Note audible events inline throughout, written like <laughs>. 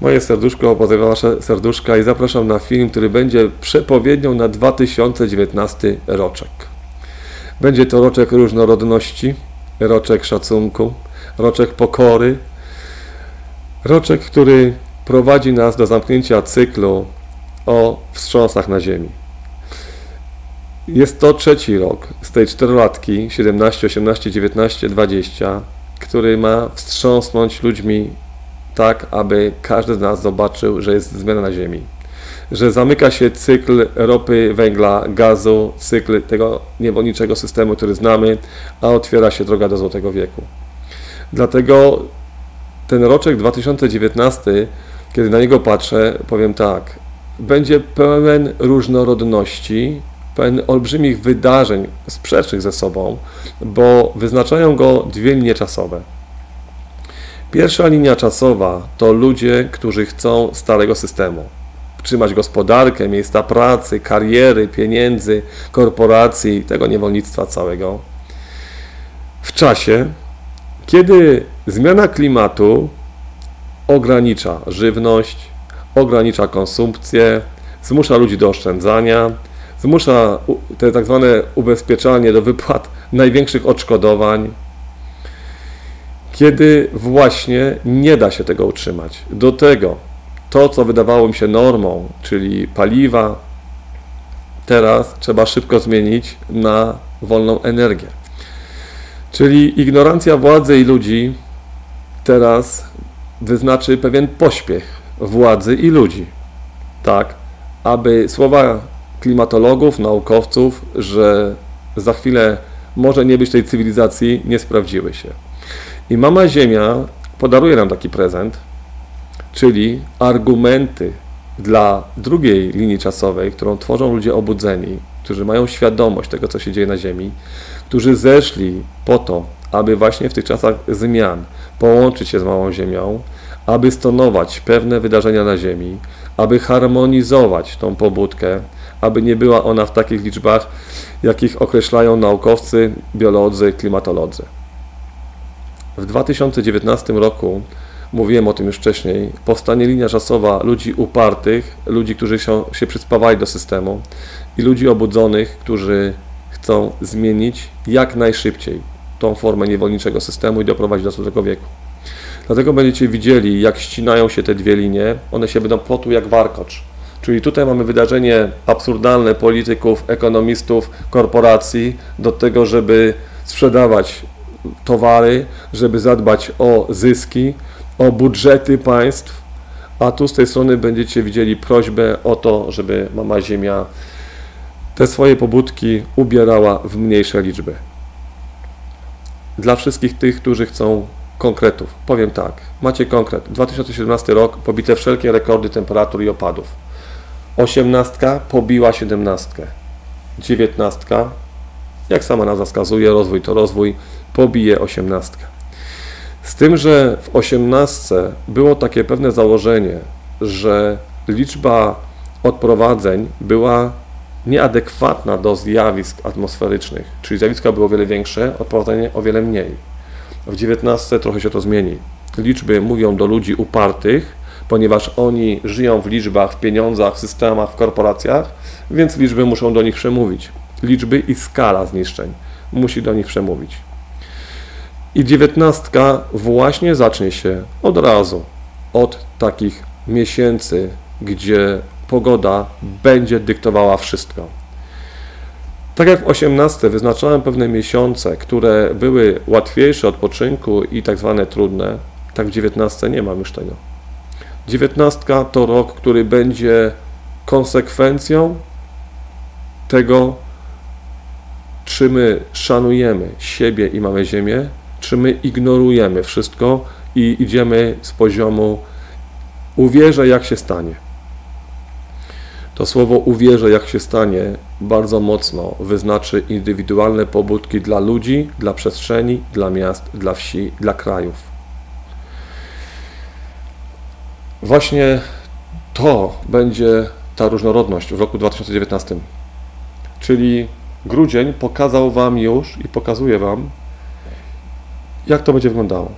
Moje serduszko pozdrawiam wasze serduszka i zapraszam na film, który będzie przepowiednią na 2019 roczek. Będzie to roczek różnorodności, roczek szacunku, roczek pokory, roczek, który prowadzi nas do zamknięcia cyklu o wstrząsach na Ziemi. Jest to trzeci rok z tej czterolatki 17, 18, 19, 20, który ma wstrząsnąć ludźmi tak, aby każdy z nas zobaczył, że jest zmiana na Ziemi. Że zamyka się cykl ropy, węgla, gazu, cykl tego niewolniczego systemu, który znamy, a otwiera się droga do Złotego Wieku. Dlatego ten roczek 2019, kiedy na niego patrzę, powiem tak, będzie pełen różnorodności, pełen olbrzymich wydarzeń sprzecznych ze sobą, bo wyznaczają go dwie linie czasowe. Pierwsza linia czasowa to ludzie, którzy chcą starego systemu. Trzymać gospodarkę, miejsca pracy, kariery, pieniędzy, korporacji, tego niewolnictwa całego. W czasie, kiedy zmiana klimatu ogranicza żywność, ogranicza konsumpcję, zmusza ludzi do oszczędzania, zmusza te tak zwane ubezpieczalnie do wypłat największych odszkodowań, kiedy właśnie nie da się tego utrzymać. Do tego to, co wydawało mi się normą, czyli paliwa, teraz trzeba szybko zmienić na wolną energię. Czyli ignorancja władzy i ludzi teraz wyznaczy pewien pośpiech władzy i ludzi. Tak, aby słowa klimatologów, naukowców, że za chwilę może nie być tej cywilizacji, nie sprawdziły się. I Mama Ziemia podaruje nam taki prezent, czyli argumenty dla drugiej linii czasowej, którą tworzą ludzie obudzeni, którzy mają świadomość tego, co się dzieje na Ziemi, którzy zeszli po to, aby właśnie w tych czasach zmian połączyć się z Małą Ziemią, aby stonować pewne wydarzenia na Ziemi, aby harmonizować tą pobudkę, aby nie była ona w takich liczbach, jakich określają naukowcy, biolodzy, klimatolodzy. W 2019 roku, mówiłem o tym już wcześniej, powstanie linia czasowa ludzi upartych, ludzi, którzy się, się przyspawali do systemu i ludzi obudzonych, którzy chcą zmienić jak najszybciej tą formę niewolniczego systemu i doprowadzić do złotego wieku. Dlatego będziecie widzieli, jak ścinają się te dwie linie, one się będą plotu jak warkocz. Czyli tutaj mamy wydarzenie absurdalne polityków, ekonomistów, korporacji do tego, żeby sprzedawać towary, żeby zadbać o zyski, o budżety państw, a tu z tej strony będziecie widzieli prośbę o to, żeby Mama Ziemia te swoje pobudki ubierała w mniejsze liczby. Dla wszystkich tych, którzy chcą konkretów, powiem tak, macie konkret. 2017 rok, pobite wszelkie rekordy temperatur i opadów. 18 pobiła 17. 19, jak sama nazwa wskazuje, rozwój to rozwój, pobije 18. Z tym, że w 18 było takie pewne założenie, że liczba odprowadzeń była nieadekwatna do zjawisk atmosferycznych, czyli zjawiska były o wiele większe, odprowadzenie o wiele mniej. W 19 trochę się to zmieni. Liczby mówią do ludzi upartych, ponieważ oni żyją w liczbach, w pieniądzach, w systemach, w korporacjach, więc liczby muszą do nich przemówić. Liczby i skala zniszczeń musi do nich przemówić. I dziewiętnastka właśnie zacznie się od razu. od takich miesięcy, gdzie pogoda będzie dyktowała wszystko. Tak jak w 18 wyznaczałem pewne miesiące, które były łatwiejsze odpoczynku i tak zwane trudne, tak w 19 nie mam już tego. 19 to rok, który będzie konsekwencją tego, czy my szanujemy siebie i mamy ziemię, czy my ignorujemy wszystko i idziemy z poziomu uwierzę jak się stanie. To słowo uwierzę, jak się stanie, bardzo mocno wyznaczy indywidualne pobudki dla ludzi, dla przestrzeni, dla miast, dla wsi, dla krajów. Właśnie to będzie ta różnorodność w roku 2019. Czyli grudzień pokazał Wam już i pokazuje Wam, jak to będzie wyglądało.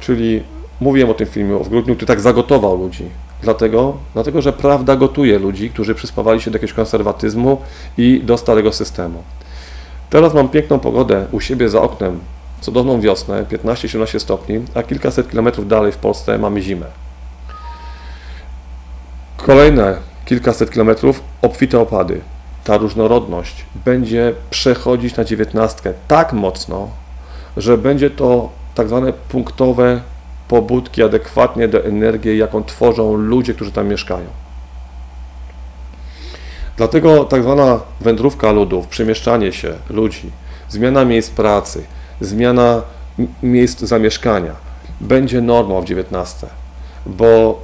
Czyli mówiłem o tym filmie w grudniu, który tak zagotował ludzi. Dlatego, dlatego, że prawda gotuje ludzi, którzy przyspawali się do jakiegoś konserwatyzmu i do starego systemu. Teraz mam piękną pogodę u siebie za oknem, cudowną wiosnę, 15-17 stopni, a kilkaset kilometrów dalej w Polsce mamy zimę. Kolejne kilkaset kilometrów obfite opady. Ta różnorodność będzie przechodzić na dziewiętnastkę tak mocno, że będzie to tak zwane punktowe pobudki adekwatnie do energii, jaką tworzą ludzie, którzy tam mieszkają. Dlatego tak zwana wędrówka ludów, przemieszczanie się ludzi, zmiana miejsc pracy, zmiana miejsc zamieszkania będzie normą w XIX, bo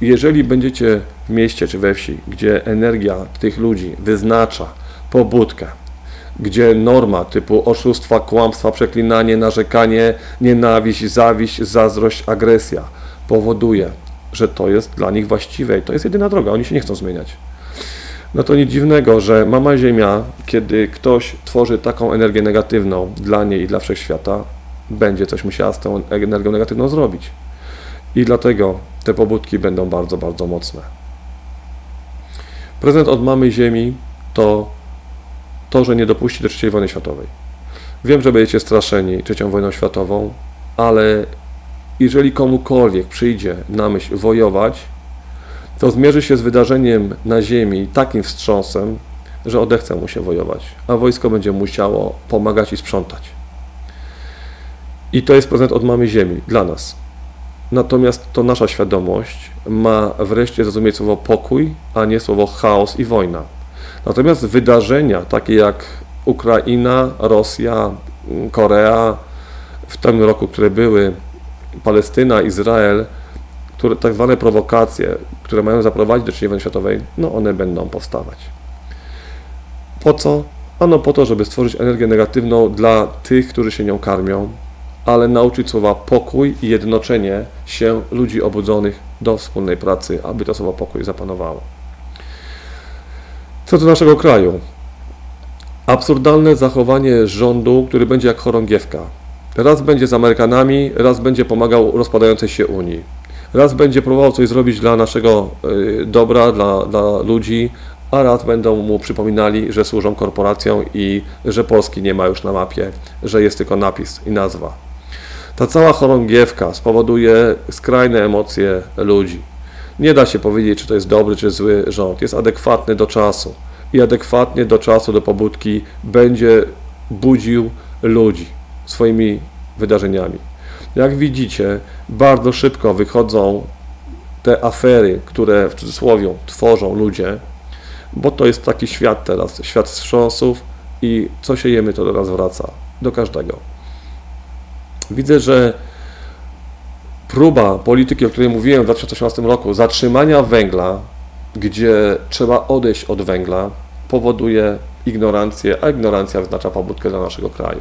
jeżeli będziecie w mieście czy we wsi, gdzie energia tych ludzi wyznacza pobudkę, gdzie norma typu oszustwa, kłamstwa, przeklinanie, narzekanie, nienawiść, zawiść, zazdrość, agresja powoduje, że to jest dla nich właściwe i to jest jedyna droga, oni się nie chcą zmieniać. No to nic dziwnego, że mama Ziemia, kiedy ktoś tworzy taką energię negatywną dla niej i dla wszechświata, będzie coś musiała z tą energią negatywną zrobić. I dlatego te pobudki będą bardzo, bardzo mocne. Prezent od mamy Ziemi to to, że nie dopuści do III wojny światowej. Wiem, że będziecie straszeni III wojną światową, ale jeżeli komukolwiek przyjdzie na myśl wojować, to zmierzy się z wydarzeniem na ziemi takim wstrząsem, że odechce mu się wojować, a wojsko będzie musiało pomagać i sprzątać. I to jest prezent od mamy ziemi dla nas. Natomiast to nasza świadomość ma wreszcie zrozumieć słowo pokój, a nie słowo chaos i wojna. Natomiast wydarzenia takie jak Ukraina, Rosja, Korea w tym roku, które były, Palestyna, Izrael, które, tak zwane prowokacje, które mają zaprowadzić do III wojny światowej, no one będą powstawać. Po co? Ano po to, żeby stworzyć energię negatywną dla tych, którzy się nią karmią, ale nauczyć słowa pokój i jednoczenie się ludzi obudzonych do wspólnej pracy, aby to słowo pokój zapanowało. Co do naszego kraju. Absurdalne zachowanie rządu, który będzie jak chorągiewka. Raz będzie z Amerykanami, raz będzie pomagał rozpadającej się Unii. Raz będzie próbował coś zrobić dla naszego y, dobra, dla, dla ludzi, a raz będą mu przypominali, że służą korporacjom i że Polski nie ma już na mapie, że jest tylko napis i nazwa. Ta cała chorągiewka spowoduje skrajne emocje ludzi. Nie da się powiedzieć, czy to jest dobry, czy zły rząd. Jest adekwatny do czasu i adekwatnie do czasu, do pobudki będzie budził ludzi swoimi wydarzeniami. Jak widzicie, bardzo szybko wychodzą te afery, które w cudzysłowie tworzą ludzie, bo to jest taki świat teraz, świat wstrząsów i co się jemy, to do nas wraca, do każdego. Widzę, że próba polityki, o której mówiłem w 2018 roku, zatrzymania węgla, gdzie trzeba odejść od węgla, powoduje ignorancję, a ignorancja wyznacza pobudkę dla naszego kraju.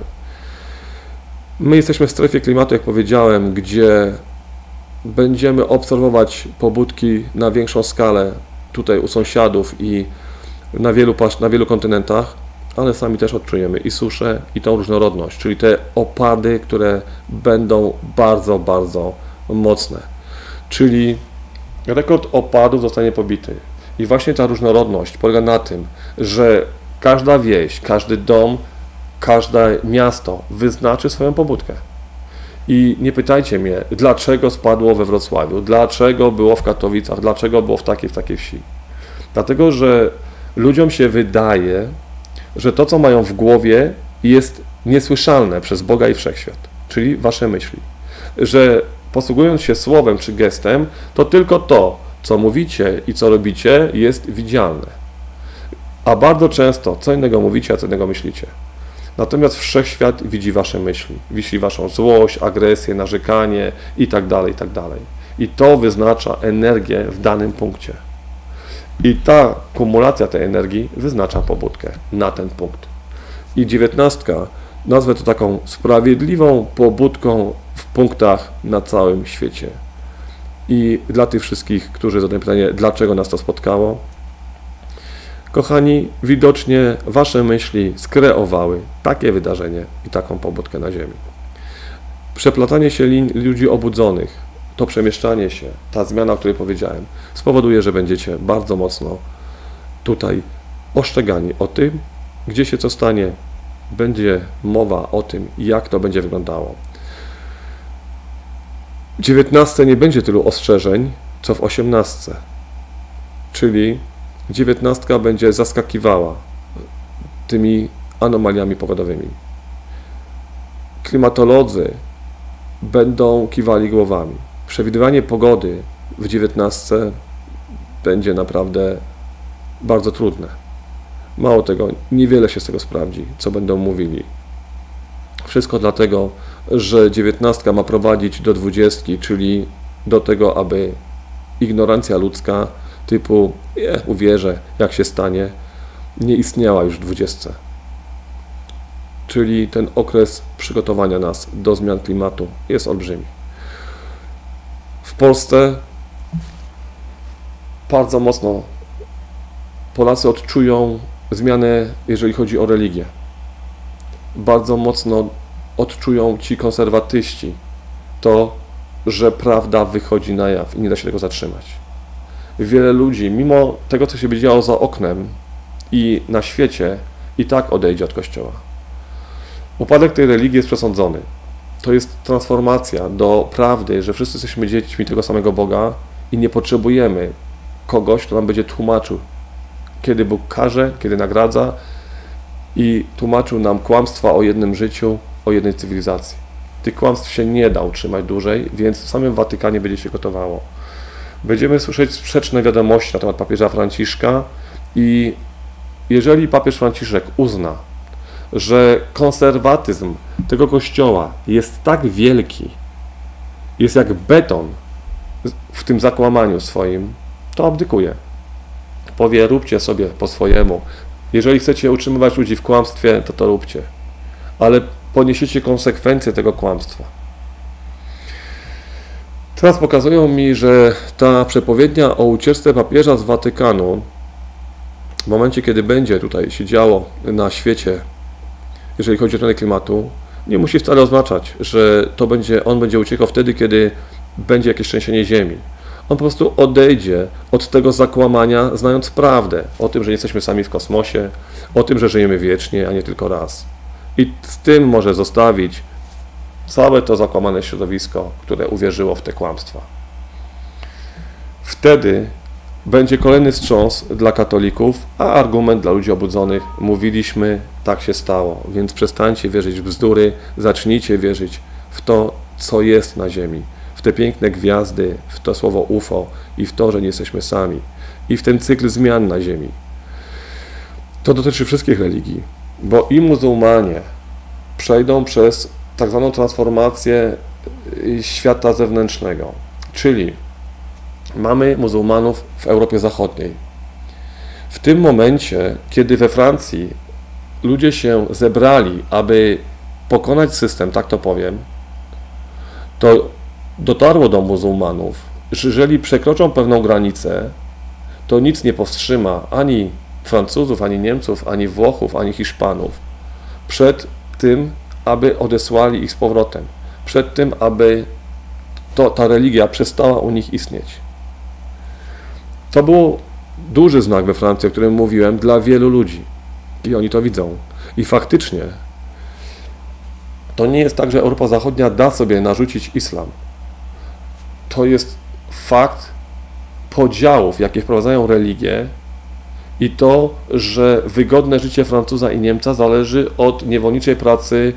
My jesteśmy w strefie klimatu, jak powiedziałem, gdzie będziemy obserwować pobudki na większą skalę tutaj u sąsiadów i na wielu, na wielu kontynentach, ale sami też odczujemy i suszę, i tą różnorodność, czyli te opady, które będą bardzo, bardzo mocne. Czyli rekord opadów zostanie pobity. I właśnie ta różnorodność polega na tym, że każda wieś, każdy dom, każde miasto wyznaczy swoją pobudkę. I nie pytajcie mnie, dlaczego spadło we Wrocławiu, dlaczego było w Katowicach, dlaczego było w takiej, w takiej wsi. Dlatego, że ludziom się wydaje, że to, co mają w głowie, jest niesłyszalne przez Boga i wszechświat, czyli wasze myśli. Że posługując się słowem czy gestem, to tylko to, co mówicie i co robicie, jest widzialne. A bardzo często co innego mówicie, a co innego myślicie. Natomiast wszechświat widzi wasze myśli, widzi waszą złość, agresję, narzekanie itd., tak itd. Tak I to wyznacza energię w danym punkcie. I ta kumulacja tej energii wyznacza pobudkę na ten punkt. I dziewiętnastka nazwę to taką sprawiedliwą pobudką punktach na całym świecie. I dla tych wszystkich, którzy zadają pytanie, dlaczego nas to spotkało, kochani, widocznie Wasze myśli skreowały takie wydarzenie i taką pobudkę na Ziemi. Przeplatanie się ludzi obudzonych, to przemieszczanie się, ta zmiana, o której powiedziałem, spowoduje, że będziecie bardzo mocno tutaj ostrzegani o tym, gdzie się co stanie, będzie mowa o tym, jak to będzie wyglądało. W 19 nie będzie tylu ostrzeżeń, co w 18. Czyli 19 będzie zaskakiwała tymi anomaliami pogodowymi. Klimatolodzy będą kiwali głowami. Przewidywanie pogody w 19 będzie naprawdę bardzo trudne. Mało tego, niewiele się z tego sprawdzi, co będą mówili. Wszystko dlatego, że dziewiętnastka ma prowadzić do dwudziestki, czyli do tego, aby ignorancja ludzka typu je, uwierzę, jak się stanie, nie istniała już w dwudziestce. Czyli ten okres przygotowania nas do zmian klimatu jest olbrzymi. W Polsce bardzo mocno Polacy odczują zmianę, jeżeli chodzi o religię. Bardzo mocno odczują ci konserwatyści to, że prawda wychodzi na jaw i nie da się tego zatrzymać. Wiele ludzi, mimo tego, co się działo za oknem i na świecie, i tak odejdzie od Kościoła. Upadek tej religii jest przesądzony. To jest transformacja do prawdy, że wszyscy jesteśmy dziećmi tego samego Boga i nie potrzebujemy kogoś, kto nam będzie tłumaczył, kiedy Bóg karze, kiedy nagradza i tłumaczył nam kłamstwa o jednym życiu, o jednej cywilizacji. Tych kłamstw się nie da utrzymać dłużej, więc w samym Watykanie będzie się gotowało. Będziemy słyszeć sprzeczne wiadomości na temat papieża Franciszka i jeżeli papież Franciszek uzna, że konserwatyzm tego kościoła jest tak wielki, jest jak beton w tym zakłamaniu swoim, to abdykuje. Powie, róbcie sobie po swojemu. Jeżeli chcecie utrzymywać ludzi w kłamstwie, to to róbcie. Ale poniesiecie konsekwencje tego kłamstwa. Teraz pokazują mi, że ta przepowiednia o ucieczce papieża z Watykanu, w momencie kiedy będzie tutaj się działo na świecie, jeżeli chodzi o zmianę klimatu, nie musi wcale oznaczać, że to będzie, on będzie uciekał wtedy, kiedy będzie jakieś trzęsienie ziemi. On po prostu odejdzie od tego zakłamania, znając prawdę o tym, że jesteśmy sami w kosmosie, o tym, że żyjemy wiecznie, a nie tylko raz. I z tym może zostawić całe to zakłamane środowisko, które uwierzyło w te kłamstwa. Wtedy będzie kolejny wstrząs dla katolików, a argument dla ludzi obudzonych. Mówiliśmy, tak się stało, więc przestańcie wierzyć w bzdury, zacznijcie wierzyć w to, co jest na ziemi, w te piękne gwiazdy, w to słowo UFO i w to, że nie jesteśmy sami, i w ten cykl zmian na ziemi. To dotyczy wszystkich religii, bo i muzułmanie przejdą przez tak zwaną transformację y, świata zewnętrznego, czyli mamy muzułmanów w Europie Zachodniej. W tym momencie, kiedy we Francji ludzie się zebrali, aby pokonać system, tak to powiem, to dotarło do muzułmanów, że jeżeli przekroczą pewną granicę, to nic nie powstrzyma ani Francuzów, ani Niemców, ani Włochów, ani Hiszpanów przed tym, aby odesłali ich z powrotem, przed tym, aby to, ta religia przestała u nich istnieć. To był duży znak we Francji, o którym mówiłem, dla wielu ludzi. I oni to widzą. I faktycznie To nie jest tak, że Europa Zachodnia da sobie narzucić islam. To jest fakt podziałów, jakie wprowadzają religie i to, że wygodne życie Francuza i Niemca zależy od niewolniczej pracy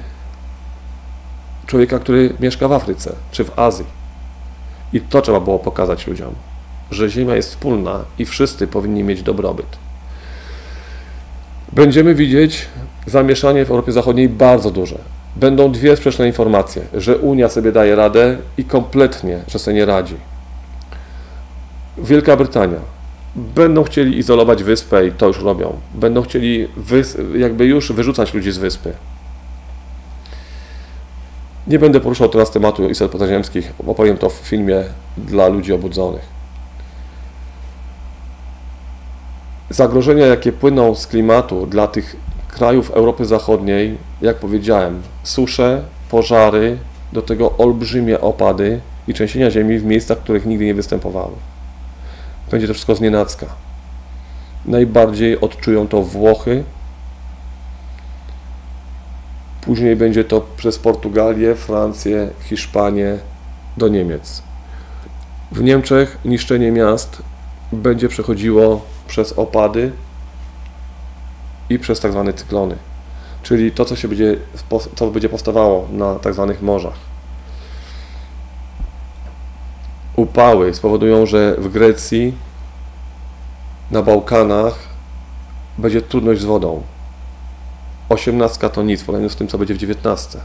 człowieka, który mieszka w Afryce czy w Azji. I to trzeba było pokazać ludziom, że ziemia jest wspólna i wszyscy powinni mieć dobrobyt. Będziemy widzieć zamieszanie w Europie Zachodniej bardzo duże. Będą dwie sprzeczne informacje, że Unia sobie daje radę i kompletnie, że sobie nie radzi. Wielka Brytania. Będą chcieli izolować wyspę i to już robią. Będą chcieli jakby już wyrzucać ludzi z wyspy. Nie będę poruszał teraz tematu istot pozaziemskich, opowiem to w filmie dla ludzi obudzonych. Zagrożenia, jakie płyną z klimatu dla tych krajów Europy Zachodniej, jak powiedziałem, susze, pożary, do tego olbrzymie opady i trzęsienia ziemi w miejscach, których nigdy nie występowały. Będzie to wszystko znienacka. Najbardziej odczują to Włochy, później będzie to przez Portugalię, Francję, Hiszpanię do Niemiec. W Niemczech niszczenie miast będzie przechodziło przez opady i przez tak zwane cyklony, czyli to, co się będzie, co będzie powstawało na tak zwanych morzach. Upały spowodują, że w Grecji, na Bałkanach będzie trudność z wodą. Osiemnastka to nic w porównaniu z tym, co będzie w dziewiętnastce.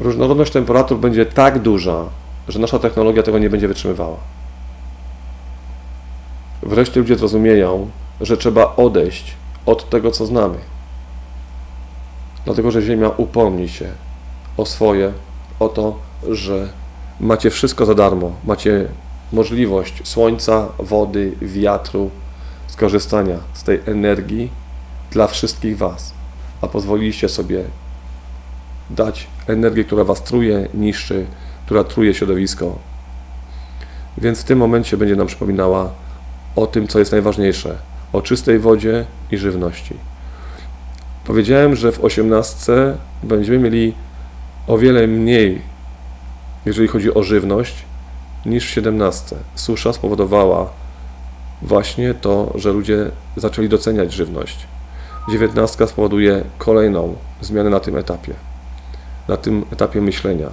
Różnorodność temperatur będzie tak duża, że nasza technologia tego nie będzie wytrzymywała. Wreszcie ludzie zrozumieją, że trzeba odejść od tego, co znamy. Dlatego, że Ziemia upomni się o swoje, o to, że macie wszystko za darmo. Macie możliwość słońca, wody, wiatru, skorzystania z tej energii dla wszystkich Was, a pozwoliliście sobie dać energię, która Was truje, niszczy, która truje środowisko. Więc w tym momencie będzie nam przypominała o tym, co jest najważniejsze, o czystej wodzie i żywności. Powiedziałem, że w 18 będziemy mieli o wiele mniej, jeżeli chodzi o żywność, niż w 17. Susza spowodowała właśnie to, że ludzie zaczęli doceniać żywność. 19 spowoduje kolejną zmianę na tym etapie, na tym etapie myślenia.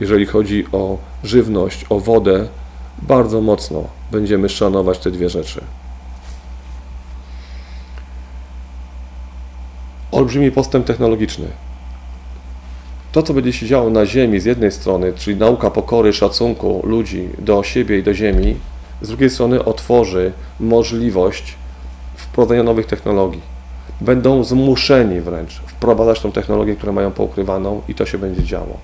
Jeżeli chodzi o żywność, o wodę, bardzo mocno będziemy szanować te dwie rzeczy. Olbrzymi postęp technologiczny. To, co będzie się działo na Ziemi z jednej strony, czyli nauka pokory, szacunku ludzi do siebie i do Ziemi, z drugiej strony otworzy możliwość wprowadzenia nowych technologii. Będą zmuszeni wręcz wprowadzać tą technologię, które mają poukrywaną i to się będzie działo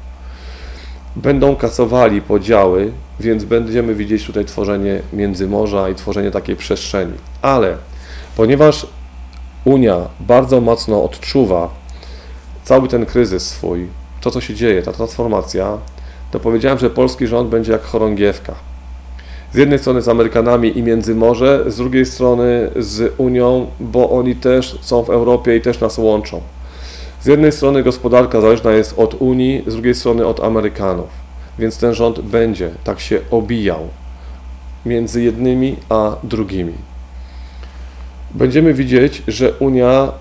będą kasowali podziały, więc będziemy widzieć tutaj tworzenie międzymorza i tworzenie takiej przestrzeni. Ale ponieważ Unia bardzo mocno odczuwa cały ten kryzys swój, to co się dzieje, ta transformacja, to powiedziałem, że polski rząd będzie jak chorągiewka. Z jednej strony z Amerykanami i Międzymorze, z drugiej strony z Unią, bo oni też są w Europie i też nas łączą. Z jednej strony gospodarka zależna jest od Unii, z drugiej strony od Amerykanów, więc ten rząd będzie tak się obijał między jednymi a drugimi. Będziemy widzieć, że Unia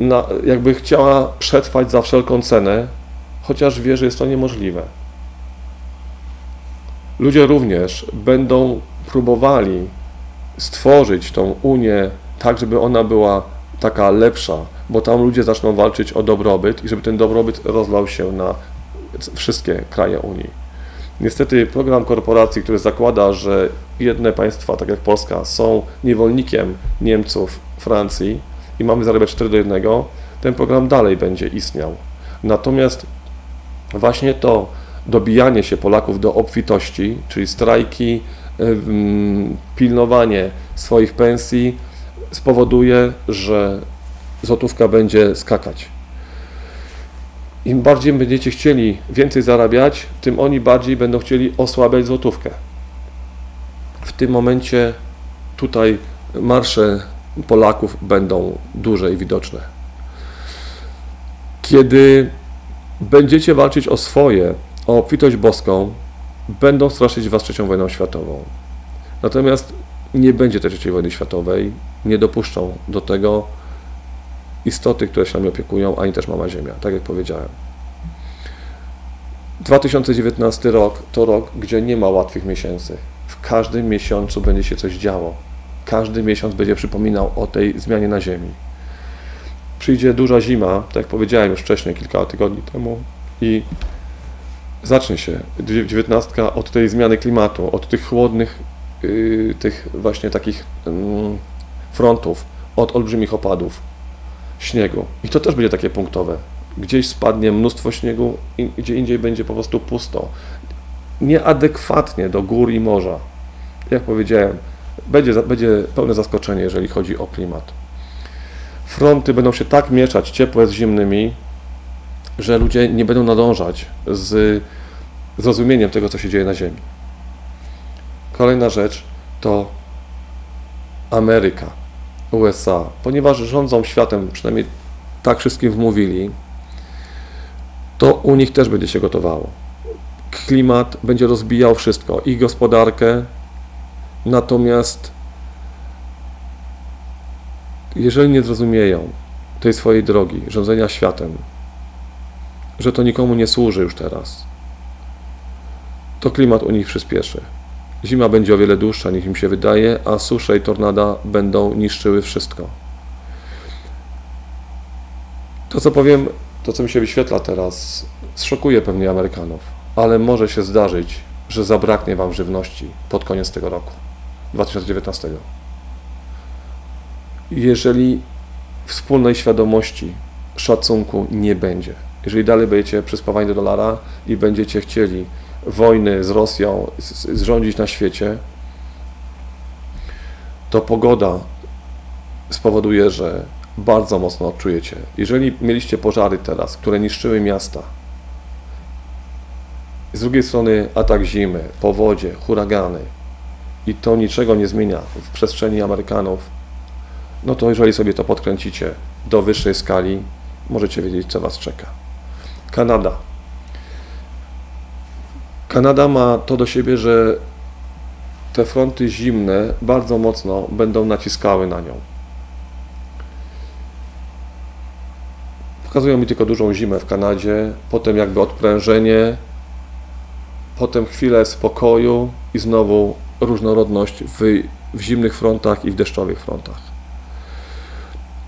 na, jakby chciała przetrwać za wszelką cenę, chociaż wie, że jest to niemożliwe. Ludzie również będą próbowali stworzyć tą Unię tak, żeby ona była taka lepsza, bo tam ludzie zaczną walczyć o dobrobyt i żeby ten dobrobyt rozlał się na wszystkie kraje Unii. Niestety program korporacji, który zakłada, że jedne państwa, tak jak Polska, są niewolnikiem Niemców, Francji i mamy zarabiać 4 do 1, ten program dalej będzie istniał. Natomiast właśnie to dobijanie się Polaków do obfitości, czyli strajki, pilnowanie swoich pensji spowoduje, że złotówka będzie skakać. Im bardziej będziecie chcieli więcej zarabiać, tym oni bardziej będą chcieli osłabiać złotówkę. W tym momencie tutaj marsze Polaków będą duże i widoczne. Kiedy będziecie walczyć o swoje, o obfitość boską, będą straszyć was trzecią wojną światową. Natomiast nie będzie tej trzeciej wojny światowej, nie dopuszczą do tego istoty, które się nami opiekują, ani też Mama Ziemia, tak jak powiedziałem. 2019 rok to rok, gdzie nie ma łatwych miesięcy. W każdym miesiącu będzie się coś działo. Każdy miesiąc będzie przypominał o tej zmianie na Ziemi. Przyjdzie duża zima, tak jak powiedziałem już wcześniej, kilka tygodni temu, i zacznie się dziewiętnastka od tej zmiany klimatu, od tych chłodnych, yy, tych właśnie takich yy, frontów, od olbrzymich opadów śniegu. I to też będzie takie punktowe. Gdzieś spadnie mnóstwo śniegu, gdzie indziej będzie po prostu pusto. Nieadekwatnie do gór i morza. Jak powiedziałem, będzie, będzie pełne zaskoczenie, jeżeli chodzi o klimat. Fronty będą się tak mieszać, ciepłe z zimnymi, że ludzie nie będą nadążać z zrozumieniem tego, co się dzieje na Ziemi. Kolejna rzecz to Ameryka, USA, ponieważ rządzą światem, przynajmniej tak wszystkim wmówili, to u nich też będzie się gotowało. Klimat będzie rozbijał wszystko, ich gospodarkę, natomiast jeżeli nie zrozumieją tej swojej drogi, rządzenia światem, że to nikomu nie służy już teraz, to klimat u nich przyspieszy. Zima będzie o wiele dłuższa niż im się wydaje, a susze i tornada będą niszczyły wszystko. To, co powiem, to, co mi się wyświetla teraz, zszokuje pewnie Amerykanów, ale może się zdarzyć, że zabraknie Wam żywności pod koniec tego roku, 2019. Jeżeli wspólnej świadomości, szacunku nie będzie, jeżeli dalej będziecie przyspawani do dolara i będziecie chcieli wojny z Rosją zrządzić na świecie, to pogoda spowoduje, że bardzo mocno odczujecie. Jeżeli mieliście pożary teraz, które niszczyły miasta, z drugiej strony atak zimy, powodzie, huragany i to niczego nie zmienia w przestrzeni Amerykanów, no to jeżeli sobie to podkręcicie do wyższej skali, możecie wiedzieć, co Was czeka. Kanada. Kanada ma to do siebie, że te fronty zimne bardzo mocno będą naciskały na nią. Pokazują mi tylko dużą zimę w Kanadzie, potem jakby odprężenie, potem chwilę spokoju i znowu różnorodność w, w zimnych frontach i w deszczowych frontach.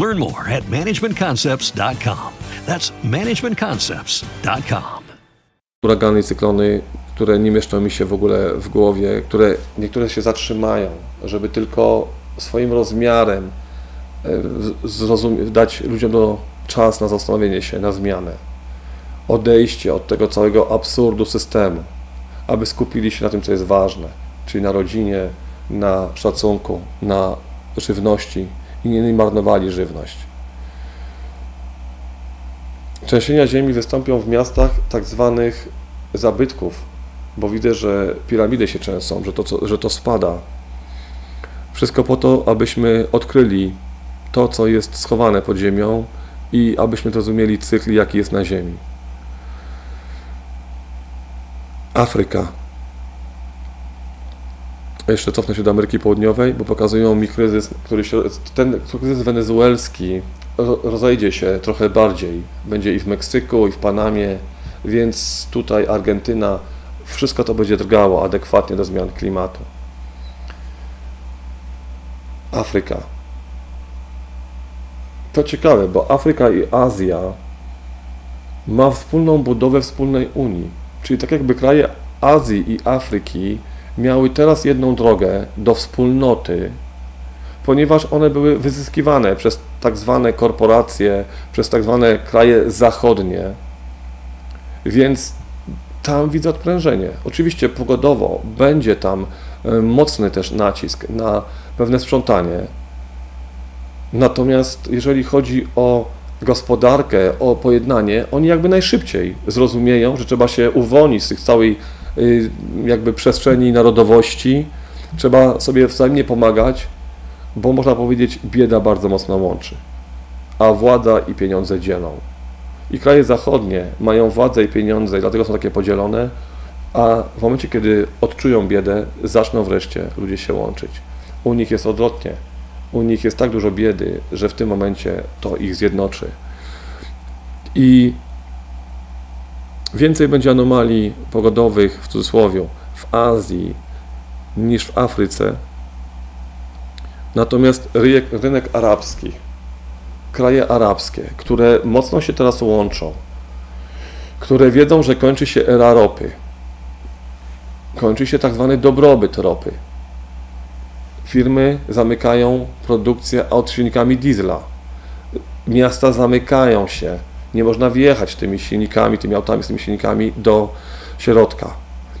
Learn more at managementconcepts.com. That's managementconcepts.com. huragany, cyklony, które nie mieszczą mi się w ogóle w głowie, które niektóre się zatrzymają, żeby tylko swoim rozmiarem e, dać ludziom do czas na zastanowienie się, na zmianę. Odejście od tego całego absurdu systemu, aby skupili się na tym, co jest ważne, czyli na rodzinie, na szacunku, na żywności i nie marnowali żywność. Trzęsienia ziemi wystąpią w miastach tak zwanych zabytków, bo widzę, że piramidy się trzęsą, że to, że to spada. Wszystko po to, abyśmy odkryli to, co jest schowane pod ziemią i abyśmy zrozumieli cykl, jaki jest na ziemi. Afryka. Jeszcze cofnę się do Ameryki Południowej, bo pokazują mi kryzys, który się, ten kryzys wenezuelski rozejdzie się trochę bardziej. Będzie i w Meksyku, i w Panamie, więc tutaj Argentyna, wszystko to będzie drgało adekwatnie do zmian klimatu. Afryka. To ciekawe, bo Afryka i Azja ma wspólną budowę wspólnej Unii. Czyli tak jakby kraje Azji i Afryki miały teraz jedną drogę do wspólnoty, ponieważ one były wyzyskiwane przez tak zwane korporacje, przez tak zwane kraje zachodnie, Więc tam widzę odprężenie. Oczywiście pogodowo będzie tam e, mocny też nacisk na pewne sprzątanie. Natomiast jeżeli chodzi o gospodarkę, o pojednanie, oni jakby najszybciej zrozumieją, że trzeba się uwolnić z tych całej jakby przestrzeni narodowości, trzeba sobie wzajemnie pomagać, bo można powiedzieć, bieda bardzo mocno łączy, a władza i pieniądze dzielą. I kraje zachodnie mają władzę i pieniądze, i dlatego są takie podzielone, a w momencie, kiedy odczują biedę, zaczną wreszcie ludzie się łączyć. U nich jest odwrotnie. U nich jest tak dużo biedy, że w tym momencie to ich zjednoczy. I więcej będzie anomalii pogodowych, w cudzysłowie, w Azji niż w Afryce. Natomiast rynek, rynek arabski, kraje arabskie, które mocno się teraz łączą, które wiedzą, że kończy się era ropy, kończy się tak zwany dobrobyt ropy. Firmy zamykają produkcję silnikami diesla. Miasta zamykają się. Nie można wjechać tymi silnikami, tymi autami, z tymi silnikami do środka.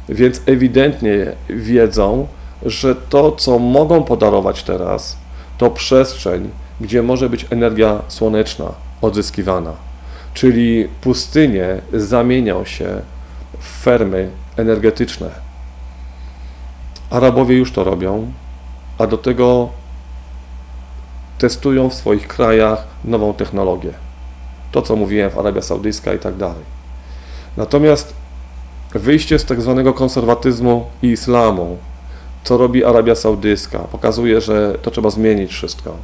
Więc ewidentnie wiedzą, że to, co mogą podarować teraz, to przestrzeń, gdzie może być energia słoneczna odzyskiwana. Czyli pustynie zamienią się w fermy energetyczne. Arabowie już to robią, a do tego testują w swoich krajach nową technologię. To, co mówiłem w Arabia Saudyjska i tak dalej. Natomiast wyjście z tak zwanego konserwatyzmu i islamu, co robi Arabia Saudyjska, pokazuje, że to trzeba zmienić wszystko.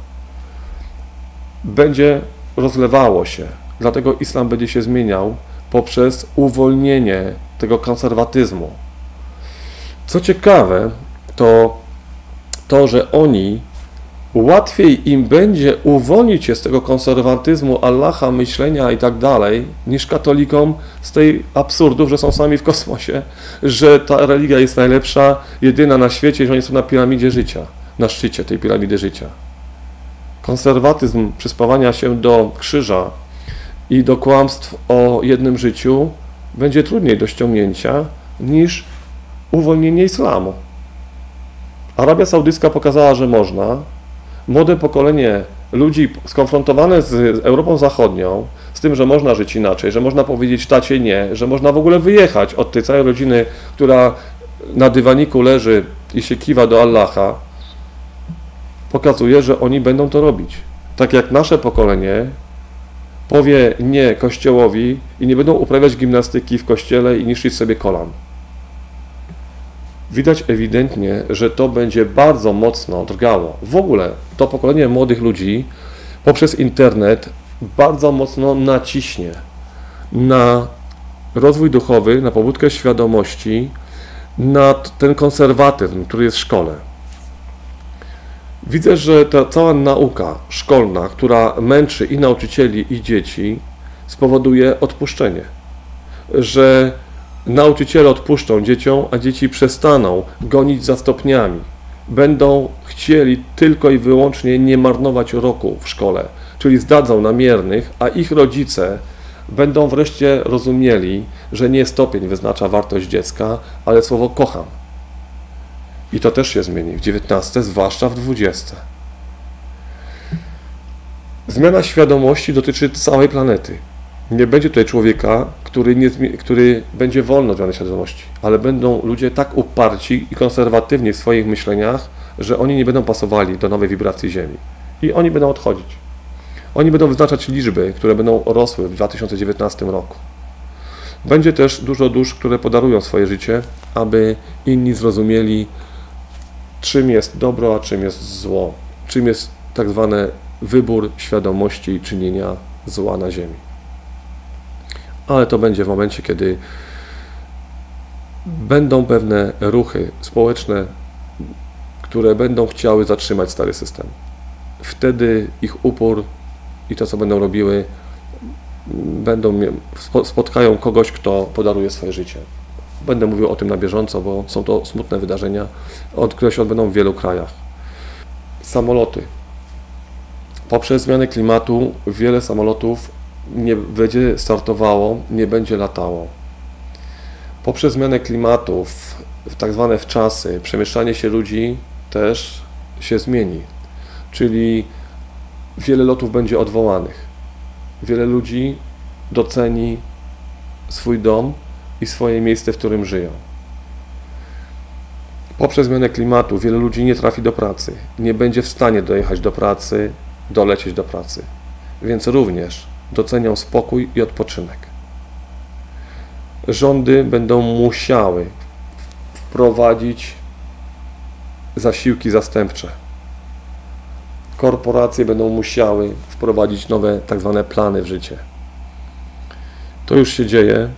Będzie rozlewało się, dlatego islam będzie się zmieniał poprzez uwolnienie tego konserwatyzmu. Co ciekawe, to to, że oni łatwiej im będzie uwolnić się z tego konserwatyzmu Allaha, myślenia i tak dalej, niż katolikom z tej absurdów, że są sami w kosmosie, że ta religia jest najlepsza, jedyna na świecie, że oni są na piramidzie życia, na szczycie tej piramidy życia. Konserwatyzm przyspawania się do krzyża i do kłamstw o jednym życiu będzie trudniej do ściągnięcia niż uwolnienie islamu. Arabia Saudyjska pokazała, że można. Młode pokolenie ludzi skonfrontowane z Europą Zachodnią, z tym, że można żyć inaczej, że można powiedzieć tacie nie, że można w ogóle wyjechać od tej całej rodziny, która na dywaniku leży i się kiwa do Allaha, pokazuje, że oni będą to robić. Tak jak nasze pokolenie powie nie kościołowi i nie będą uprawiać gimnastyki w kościele i niszczyć sobie kolan widać ewidentnie, że to będzie bardzo mocno drgało. W ogóle to pokolenie młodych ludzi poprzez internet bardzo mocno naciśnie na rozwój duchowy, na pobudkę świadomości, na ten konserwatyzm, który jest w szkole. Widzę, że ta cała nauka szkolna, która męczy i nauczycieli, i dzieci, spowoduje odpuszczenie. Że Nauczyciele odpuszczą dzieciom, a dzieci przestaną gonić za stopniami. Będą chcieli tylko i wyłącznie nie marnować roku w szkole, czyli zdadzą na miernych, a ich rodzice będą wreszcie rozumieli, że nie stopień wyznacza wartość dziecka, ale słowo kocham. I to też się zmieni w XIX, zwłaszcza w XX. Zmiana świadomości dotyczy całej planety. Nie będzie tutaj człowieka, który, nie, który będzie wolny od zmiany świadomości, ale będą ludzie tak uparci i konserwatywni w swoich myśleniach, że oni nie będą pasowali do nowej wibracji Ziemi. I oni będą odchodzić. Oni będą wyznaczać liczby, które będą rosły w 2019 roku. Będzie też dużo dusz, które podarują swoje życie, aby inni zrozumieli, czym jest dobro, a czym jest zło, czym jest tak zwany wybór świadomości czynienia zła na Ziemi ale to będzie w momencie, kiedy będą pewne ruchy społeczne, które będą chciały zatrzymać stary system. Wtedy ich upór i to, co będą robiły, będą, spotkają kogoś, kto podaruje swoje życie. Będę mówił o tym na bieżąco, bo są to smutne wydarzenia, które się odbędą w wielu krajach. Samoloty. Poprzez zmianę klimatu wiele samolotów nie będzie startowało, nie będzie latało. Poprzez zmianę klimatu, w, w tak zwane wczasy, przemieszczanie się ludzi też się zmieni. Czyli wiele lotów będzie odwołanych. Wiele ludzi doceni swój dom i swoje miejsce, w którym żyją. Poprzez zmianę klimatu wiele ludzi nie trafi do pracy, nie będzie w stanie dojechać do pracy, dolecieć do pracy, więc również docenią spokój i odpoczynek. Rządy będą musiały wprowadzić zasiłki zastępcze. Korporacje będą musiały wprowadzić nowe tak zwane plany w życie. To już się dzieje,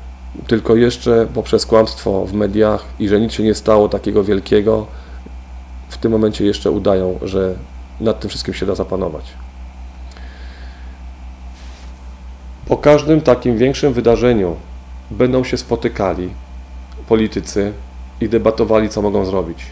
tylko jeszcze poprzez kłamstwo w mediach i że nic się nie stało takiego wielkiego, w tym momencie jeszcze udają, że nad tym wszystkim się da zapanować. Po każdym takim większym wydarzeniu będą się spotykali politycy i debatowali, co mogą zrobić.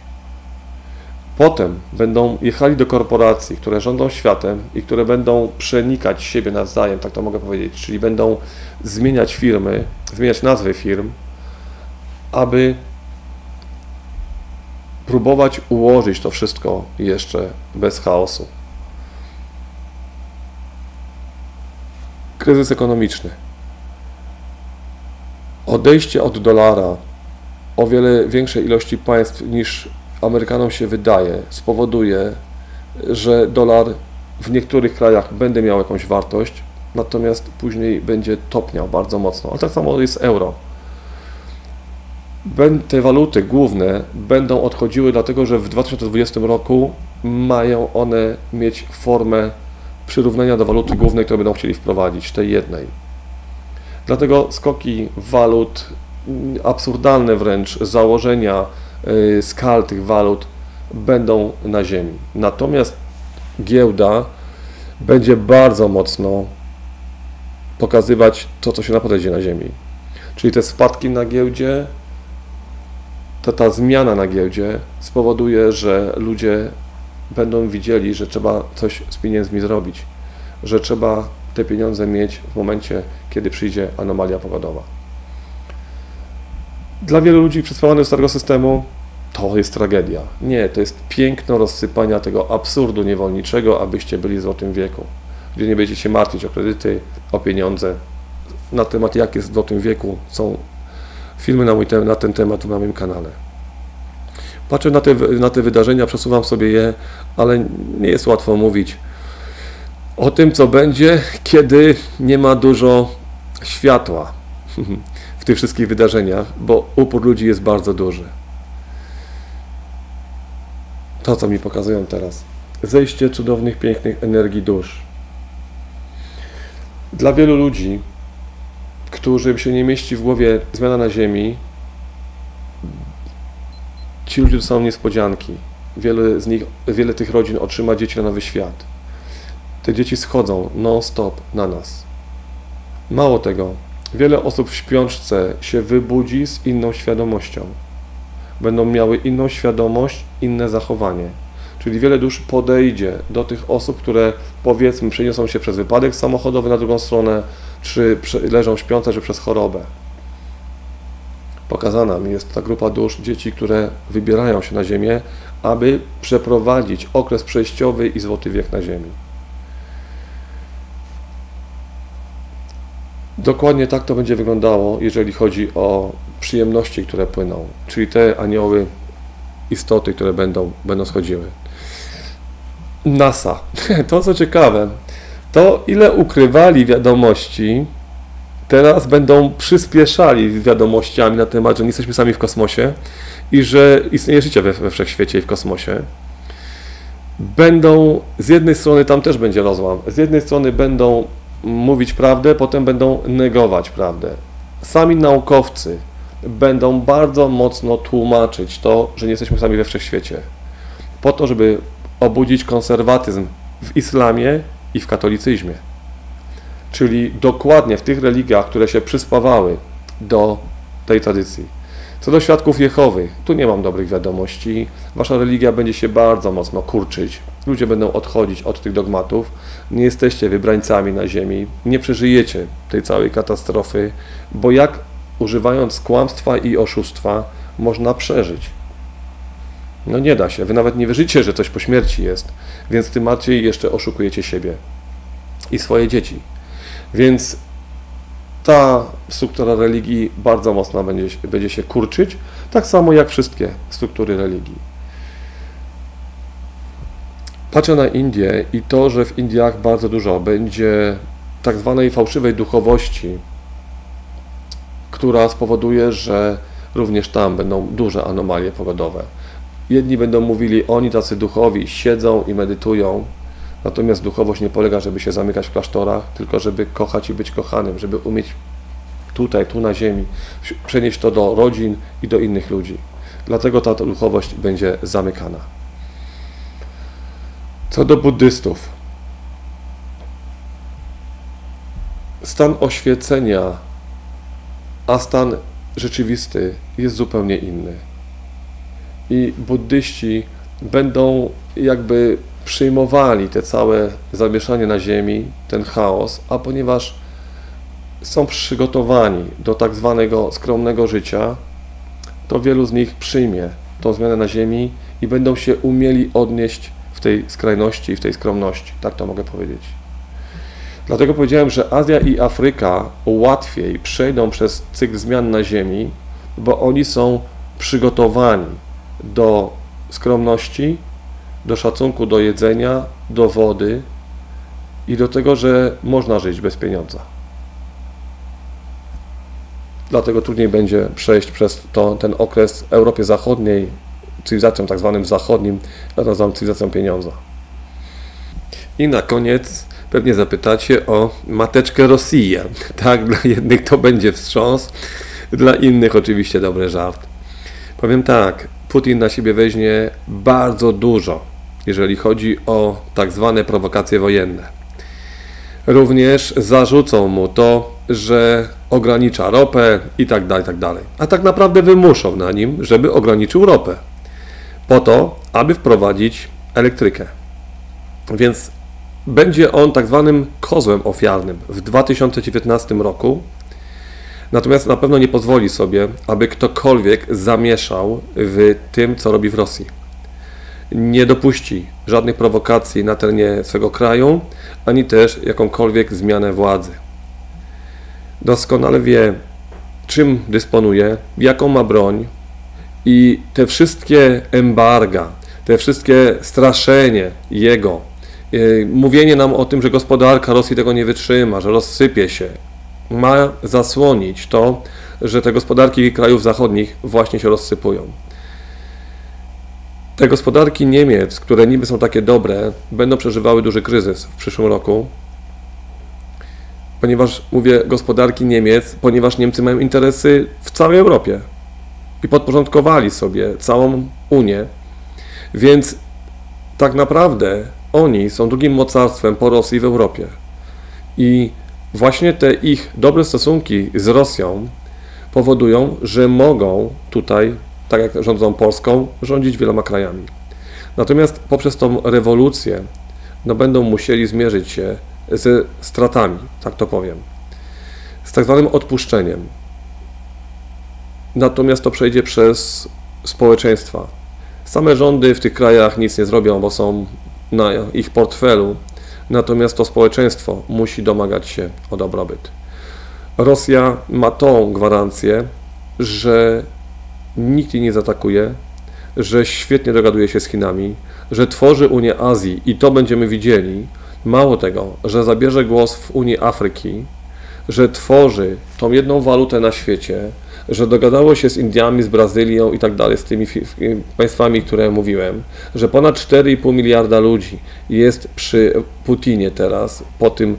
Potem będą jechali do korporacji, które rządzą światem i które będą przenikać siebie nawzajem, tak to mogę powiedzieć, czyli będą zmieniać firmy, zmieniać nazwy firm, aby próbować ułożyć to wszystko jeszcze bez chaosu. Kryzys ekonomiczny. Odejście od dolara o wiele większej ilości państw niż Amerykanom się wydaje, spowoduje, że dolar w niektórych krajach będzie miał jakąś wartość, natomiast później będzie topniał bardzo mocno. Ale tak samo jest euro. Te waluty główne będą odchodziły, dlatego że w 2020 roku mają one mieć formę przyrównania do waluty głównej, którą będą chcieli wprowadzić, tej jednej. Dlatego skoki walut, absurdalne wręcz założenia y, skal tych walut będą na ziemi. Natomiast giełda będzie bardzo mocno pokazywać to, co się naprawdę na ziemi. Czyli te spadki na giełdzie, to ta zmiana na giełdzie spowoduje, że ludzie będą widzieli, że trzeba coś z pieniędzmi zrobić, że trzeba te pieniądze mieć w momencie, kiedy przyjdzie anomalia pogodowa. Dla wielu ludzi przyspawanych starego systemu to jest tragedia. Nie, to jest piękno rozsypania tego absurdu niewolniczego, abyście byli w złotym wieku, gdzie nie będziecie się martwić o kredyty, o pieniądze. Na temat jak jest w złotym wieku są filmy na, mój, na ten temat na moim kanale. Patrzę na te, na te wydarzenia, przesuwam sobie je, ale nie jest łatwo mówić o tym, co będzie, kiedy nie ma dużo światła <laughs> w tych wszystkich wydarzeniach, bo upór ludzi jest bardzo duży. To, co mi pokazują teraz. Zejście cudownych, pięknych energii dusz. Dla wielu ludzi, którym się nie mieści w głowie zmiana na Ziemi, ci ludzie są niespodzianki. Wiele z nich, wiele tych rodzin otrzyma dzieci na nowy świat. Te dzieci schodzą non-stop na nas. Mało tego, wiele osób w śpiączce się wybudzi z inną świadomością. Będą miały inną świadomość, inne zachowanie. Czyli wiele dusz podejdzie do tych osób, które powiedzmy przeniosą się przez wypadek samochodowy na drugą stronę, czy leżą śpiące, czy przez chorobę pokazana mi jest ta grupa dusz dzieci, które wybierają się na Ziemię, aby przeprowadzić okres przejściowy i złoty wiek na Ziemi. Dokładnie tak to będzie wyglądało, jeżeli chodzi o przyjemności, które płyną, czyli te anioły, istoty, które będą, będą schodziły. NASA. <laughs> To co ciekawe, to ile ukrywali wiadomości teraz będą przyspieszali wiadomościami na temat, że nie jesteśmy sami w kosmosie i że istnieje życie we, we wszechświecie i w kosmosie. Będą, z jednej strony tam też będzie rozłam, z jednej strony będą mówić prawdę, potem będą negować prawdę. Sami naukowcy będą bardzo mocno tłumaczyć to, że nie jesteśmy sami we wszechświecie. Po to, żeby obudzić konserwatyzm w islamie i w katolicyzmie czyli dokładnie w tych religiach, które się przyspawały do tej tradycji. Co do świadków Jehowych, tu nie mam dobrych wiadomości. Wasza religia będzie się bardzo mocno kurczyć. Ludzie będą odchodzić od tych dogmatów. Nie jesteście wybrańcami na ziemi. Nie przeżyjecie tej całej katastrofy, bo jak używając kłamstwa i oszustwa, można przeżyć. No nie da się. Wy nawet nie wierzycie, że coś po śmierci jest, więc tym bardziej jeszcze oszukujecie siebie i swoje dzieci. Więc ta struktura religii bardzo mocno będzie, będzie się kurczyć, tak samo jak wszystkie struktury religii. Patrzę na Indię i to, że w Indiach bardzo dużo będzie tak zwanej fałszywej duchowości, która spowoduje, że również tam będą duże anomalie pogodowe. Jedni będą mówili, oni tacy duchowi siedzą i medytują, natomiast duchowość nie polega, żeby się zamykać w klasztorach, tylko żeby kochać i być kochanym, żeby umieć tutaj, tu na ziemi, przenieść to do rodzin i do innych ludzi. Dlatego ta duchowość będzie zamykana. Co do buddystów. Stan oświecenia, a stan rzeczywisty jest zupełnie inny. I buddyści będą jakby przyjmowali te całe zamieszanie na ziemi, ten chaos, a ponieważ są przygotowani do tak zwanego skromnego życia, to wielu z nich przyjmie tą zmianę na ziemi i będą się umieli odnieść w tej skrajności i w tej skromności, tak to mogę powiedzieć. Dlatego powiedziałem, że Azja i Afryka łatwiej przejdą przez cykl zmian na ziemi, bo oni są przygotowani do skromności, do szacunku do jedzenia, do wody i do tego, że można żyć bez pieniądza. Dlatego trudniej będzie przejść przez to, ten okres Europie Zachodniej, cywilizacją tak zwanym zachodnim, ja nazywam cywilizacją pieniądza. I na koniec pewnie zapytacie o mateczkę Rosję. <laughs> Tak, dla jednych to będzie wstrząs, dla innych oczywiście dobry żart. Powiem tak, Putin na siebie weźmie bardzo dużo, jeżeli chodzi o tak zwane prowokacje wojenne. Również zarzucą mu to, że ogranicza ropę i tak dalej, tak dalej. A tak naprawdę wymuszą na nim, żeby ograniczył ropę. Po to, aby wprowadzić elektrykę. Więc będzie on tak zwanym kozłem ofiarnym w 2019 roku. Natomiast na pewno nie pozwoli sobie, aby ktokolwiek zamieszał w tym, co robi w Rosji. Nie dopuści żadnych prowokacji na terenie swego kraju, ani też jakąkolwiek zmianę władzy. Doskonale wie, czym dysponuje, jaką ma broń i te wszystkie embarga, te wszystkie straszenie jego, yy, mówienie nam o tym, że gospodarka Rosji tego nie wytrzyma, że rozsypie się, ma zasłonić to, że te gospodarki krajów zachodnich właśnie się rozsypują. Te gospodarki Niemiec, które niby są takie dobre, będą przeżywały duży kryzys w przyszłym roku, ponieważ mówię gospodarki Niemiec, ponieważ Niemcy mają interesy w całej Europie i podporządkowali sobie całą Unię, więc tak naprawdę oni są drugim mocarstwem po Rosji w Europie. I właśnie te ich dobre stosunki z Rosją powodują, że mogą tutaj, tak jak rządzą Polską, rządzić wieloma krajami. Natomiast poprzez tą rewolucję no będą musieli zmierzyć się ze stratami, tak to powiem, z tak zwanym odpuszczeniem. Natomiast to przejdzie przez społeczeństwa. Same rządy w tych krajach nic nie zrobią, bo są na ich portfelu, natomiast to społeczeństwo musi domagać się o dobrobyt. Rosja ma tą gwarancję, że nikt jej nie zaatakuje, że świetnie dogaduje się z Chinami, że tworzy Unię Azji i to będziemy widzieli, Mało tego, że zabierze głos w Unii Afryki, że tworzy tą jedną walutę na świecie, że dogadało się z Indiami, z Brazylią i tak dalej, z tymi państwami, które mówiłem, że ponad 4,5 miliarda ludzi jest przy Putinie teraz po, tym,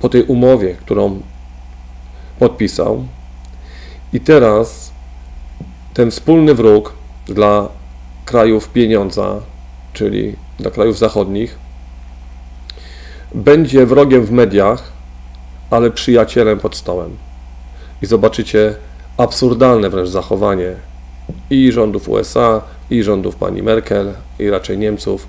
po tej umowie, którą podpisał. I teraz ten wspólny wróg dla krajów pieniądza, czyli dla krajów zachodnich, będzie wrogiem w mediach, ale przyjacielem pod stołem. I zobaczycie absurdalne wręcz zachowanie i rządów USA, i rządów pani Merkel, i raczej Niemców,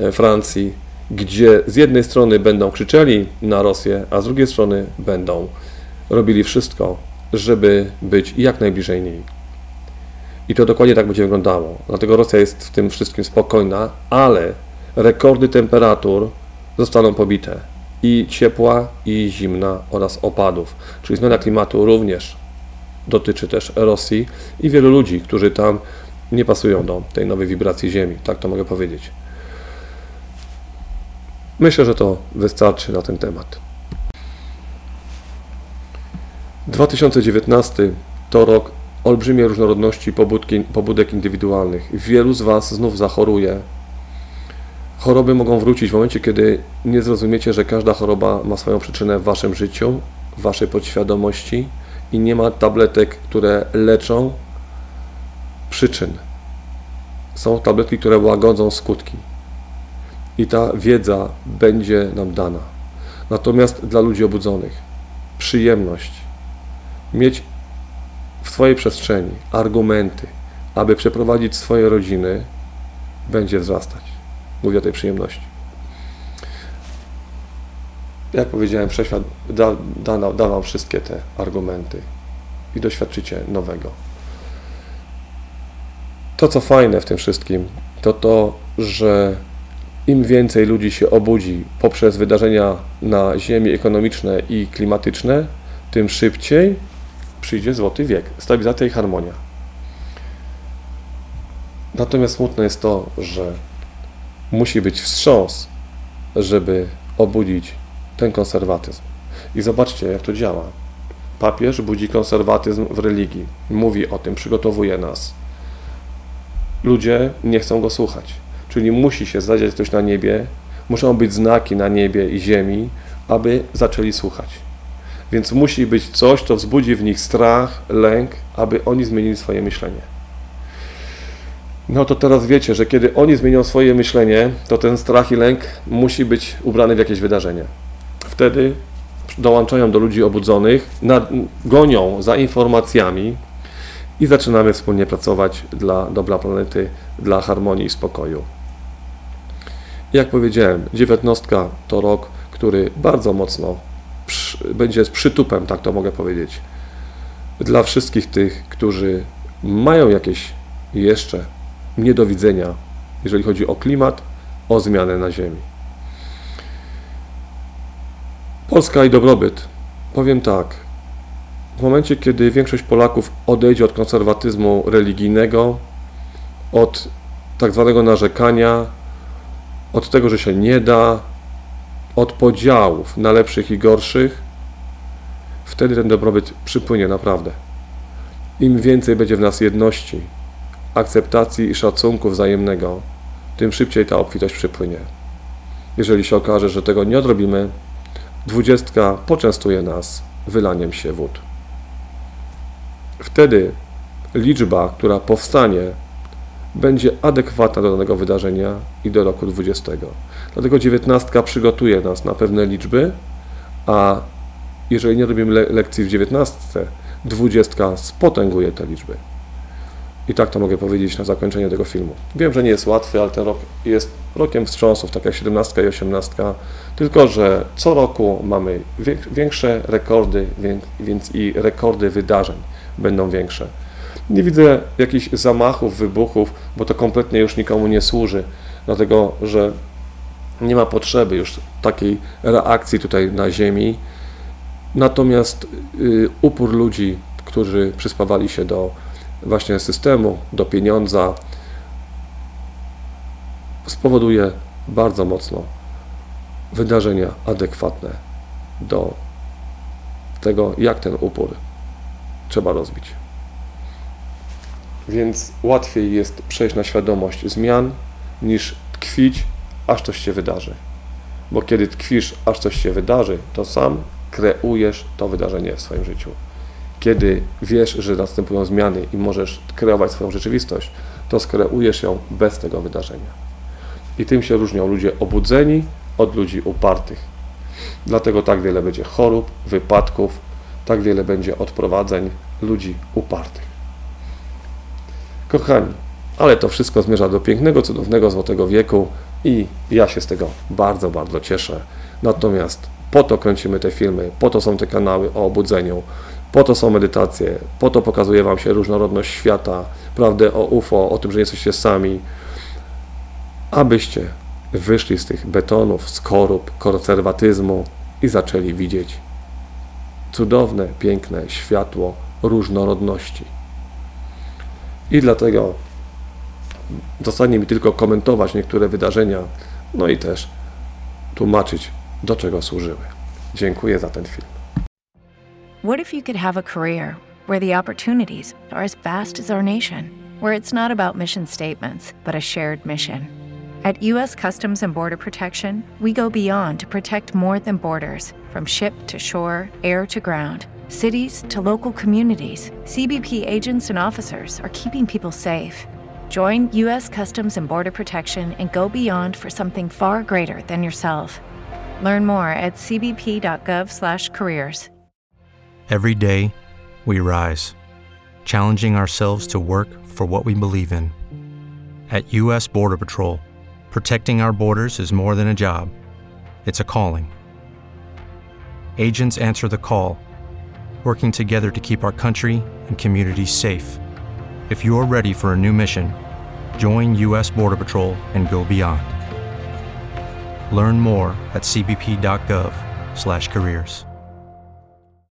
e, Francji, gdzie z jednej strony będą krzyczeli na Rosję, a z drugiej strony będą robili wszystko, żeby być jak najbliżej niej. I to dokładnie tak będzie wyglądało. Dlatego Rosja jest w tym wszystkim spokojna, ale rekordy temperatur zostaną pobite. I ciepła, i zimna oraz opadów. Czyli zmiana klimatu również dotyczy też Rosji i wielu ludzi, którzy tam nie pasują do tej nowej wibracji Ziemi. Tak to mogę powiedzieć. Myślę, że to wystarczy na ten temat. 2019 to rok olbrzymiej różnorodności pobudki, pobudek indywidualnych. Wielu z Was znów zachoruje. Choroby mogą wrócić w momencie, kiedy nie zrozumiecie, że każda choroba ma swoją przyczynę w Waszym życiu, w Waszej podświadomości i nie ma tabletek, które leczą przyczyn. Są tabletki, które łagodzą skutki. I ta wiedza będzie nam dana. Natomiast dla ludzi obudzonych, przyjemność, mieć w swojej przestrzeni argumenty, aby przeprowadzić swoje rodziny, będzie wzrastać. Mówię o tej przyjemności. Jak powiedziałem, wszechświat da, da, da Wam wszystkie te argumenty i doświadczycie nowego. To, co fajne w tym wszystkim, to to, że im więcej ludzi się obudzi poprzez wydarzenia na Ziemi ekonomiczne i klimatyczne, tym szybciej przyjdzie złoty wiek, stabilizacja i harmonia. Natomiast smutne jest to, że musi być wstrząs, żeby obudzić ten konserwatyzm. I zobaczcie, jak to działa. Papież budzi konserwatyzm w religii, mówi o tym, przygotowuje nas. Ludzie nie chcą go słuchać. Czyli musi się zadziać coś na niebie, muszą być znaki na niebie i ziemi, aby zaczęli słuchać. Więc musi być coś, co wzbudzi w nich strach, lęk, aby oni zmienili swoje myślenie. No to teraz wiecie, że kiedy oni zmienią swoje myślenie, to ten strach i lęk musi być ubrany w jakieś wydarzenie. Wtedy dołączają do ludzi obudzonych, gonią za informacjami i zaczynamy wspólnie pracować dla dobra planety, dla harmonii i spokoju. Jak powiedziałem, dziewiętnostka to rok, który bardzo mocno będzie z przytupem, tak to mogę powiedzieć, dla wszystkich tych, którzy mają jakieś jeszcze niedowidzenia, jeżeli chodzi o klimat, o zmianę na Ziemi. Polska i dobrobyt. Powiem tak. W momencie, kiedy większość Polaków odejdzie od konserwatyzmu religijnego, od tak zwanego narzekania, od tego, że się nie da, od podziałów na lepszych i gorszych, wtedy ten dobrobyt przypłynie naprawdę. Im więcej będzie w nas jedności, akceptacji i szacunku wzajemnego, tym szybciej ta obfitość przypłynie. Jeżeli się okaże, że tego nie odrobimy, dwudziestka poczęstuje nas wylaniem się wód. Wtedy liczba, która powstanie, będzie adekwatna do danego wydarzenia i do roku 20. Dlatego dziewiętnastka przygotuje nas na pewne liczby, a jeżeli nie robimy le lekcji w dziewiętnastce, dwudziestka spotęguje te liczby. I tak to mogę powiedzieć na zakończenie tego filmu. Wiem, że nie jest łatwy, ale ten rok jest rokiem wstrząsów, tak jak 17 i 18, tylko że co roku mamy większe rekordy, więc i rekordy wydarzeń będą większe. Nie widzę jakichś zamachów, wybuchów, bo to kompletnie już nikomu nie służy, dlatego że nie ma potrzeby już takiej reakcji tutaj na Ziemi. Natomiast y, upór ludzi, którzy przyspawali się do właśnie systemu, do pieniądza, spowoduje bardzo mocno wydarzenia adekwatne do tego, jak ten upór trzeba rozbić. Więc łatwiej jest przejść na świadomość zmian, niż tkwić, aż coś się wydarzy. Bo kiedy tkwisz, aż coś się wydarzy, to sam kreujesz to wydarzenie w swoim życiu. Kiedy wiesz, że następują zmiany i możesz kreować swoją rzeczywistość, to skreujesz ją bez tego wydarzenia. I tym się różnią ludzie obudzeni od ludzi upartych. Dlatego tak wiele będzie chorób, wypadków, tak wiele będzie odprowadzeń ludzi upartych. Kochani, ale to wszystko zmierza do pięknego, cudownego złotego wieku i ja się z tego bardzo, bardzo cieszę. Natomiast po to kręcimy te filmy, po to są te kanały o obudzeniu, Po to są medytacje, po to pokazuje Wam się różnorodność świata, prawdę o UFO, o tym, że nie jesteście sami, abyście wyszli z tych betonów, skorup, konserwatyzmu i zaczęli widzieć cudowne, piękne światło różnorodności. I dlatego zostanie mi tylko komentować niektóre wydarzenia, no i też tłumaczyć, do czego służyły. Dziękuję za ten film. What if you could have a career where the opportunities are as vast as our nation, where it's not about mission statements, but a shared mission? At U.S. Customs and Border Protection, we go beyond to protect more than borders from ship to shore, air to ground, cities to local communities. CBP agents and officers are keeping people safe. Join U.S. Customs and Border Protection and go beyond for something far greater than yourself. Learn more at cbp.gov/careers. Every day, we rise, challenging ourselves to work for what we believe in. At U.S. Border Patrol, protecting our borders is more than a job, it's a calling. Agents answer the call, working together to keep our country and communities safe. If you're ready for a new mission, join U.S. Border Patrol and go beyond. Learn more at cbp.gov/careers.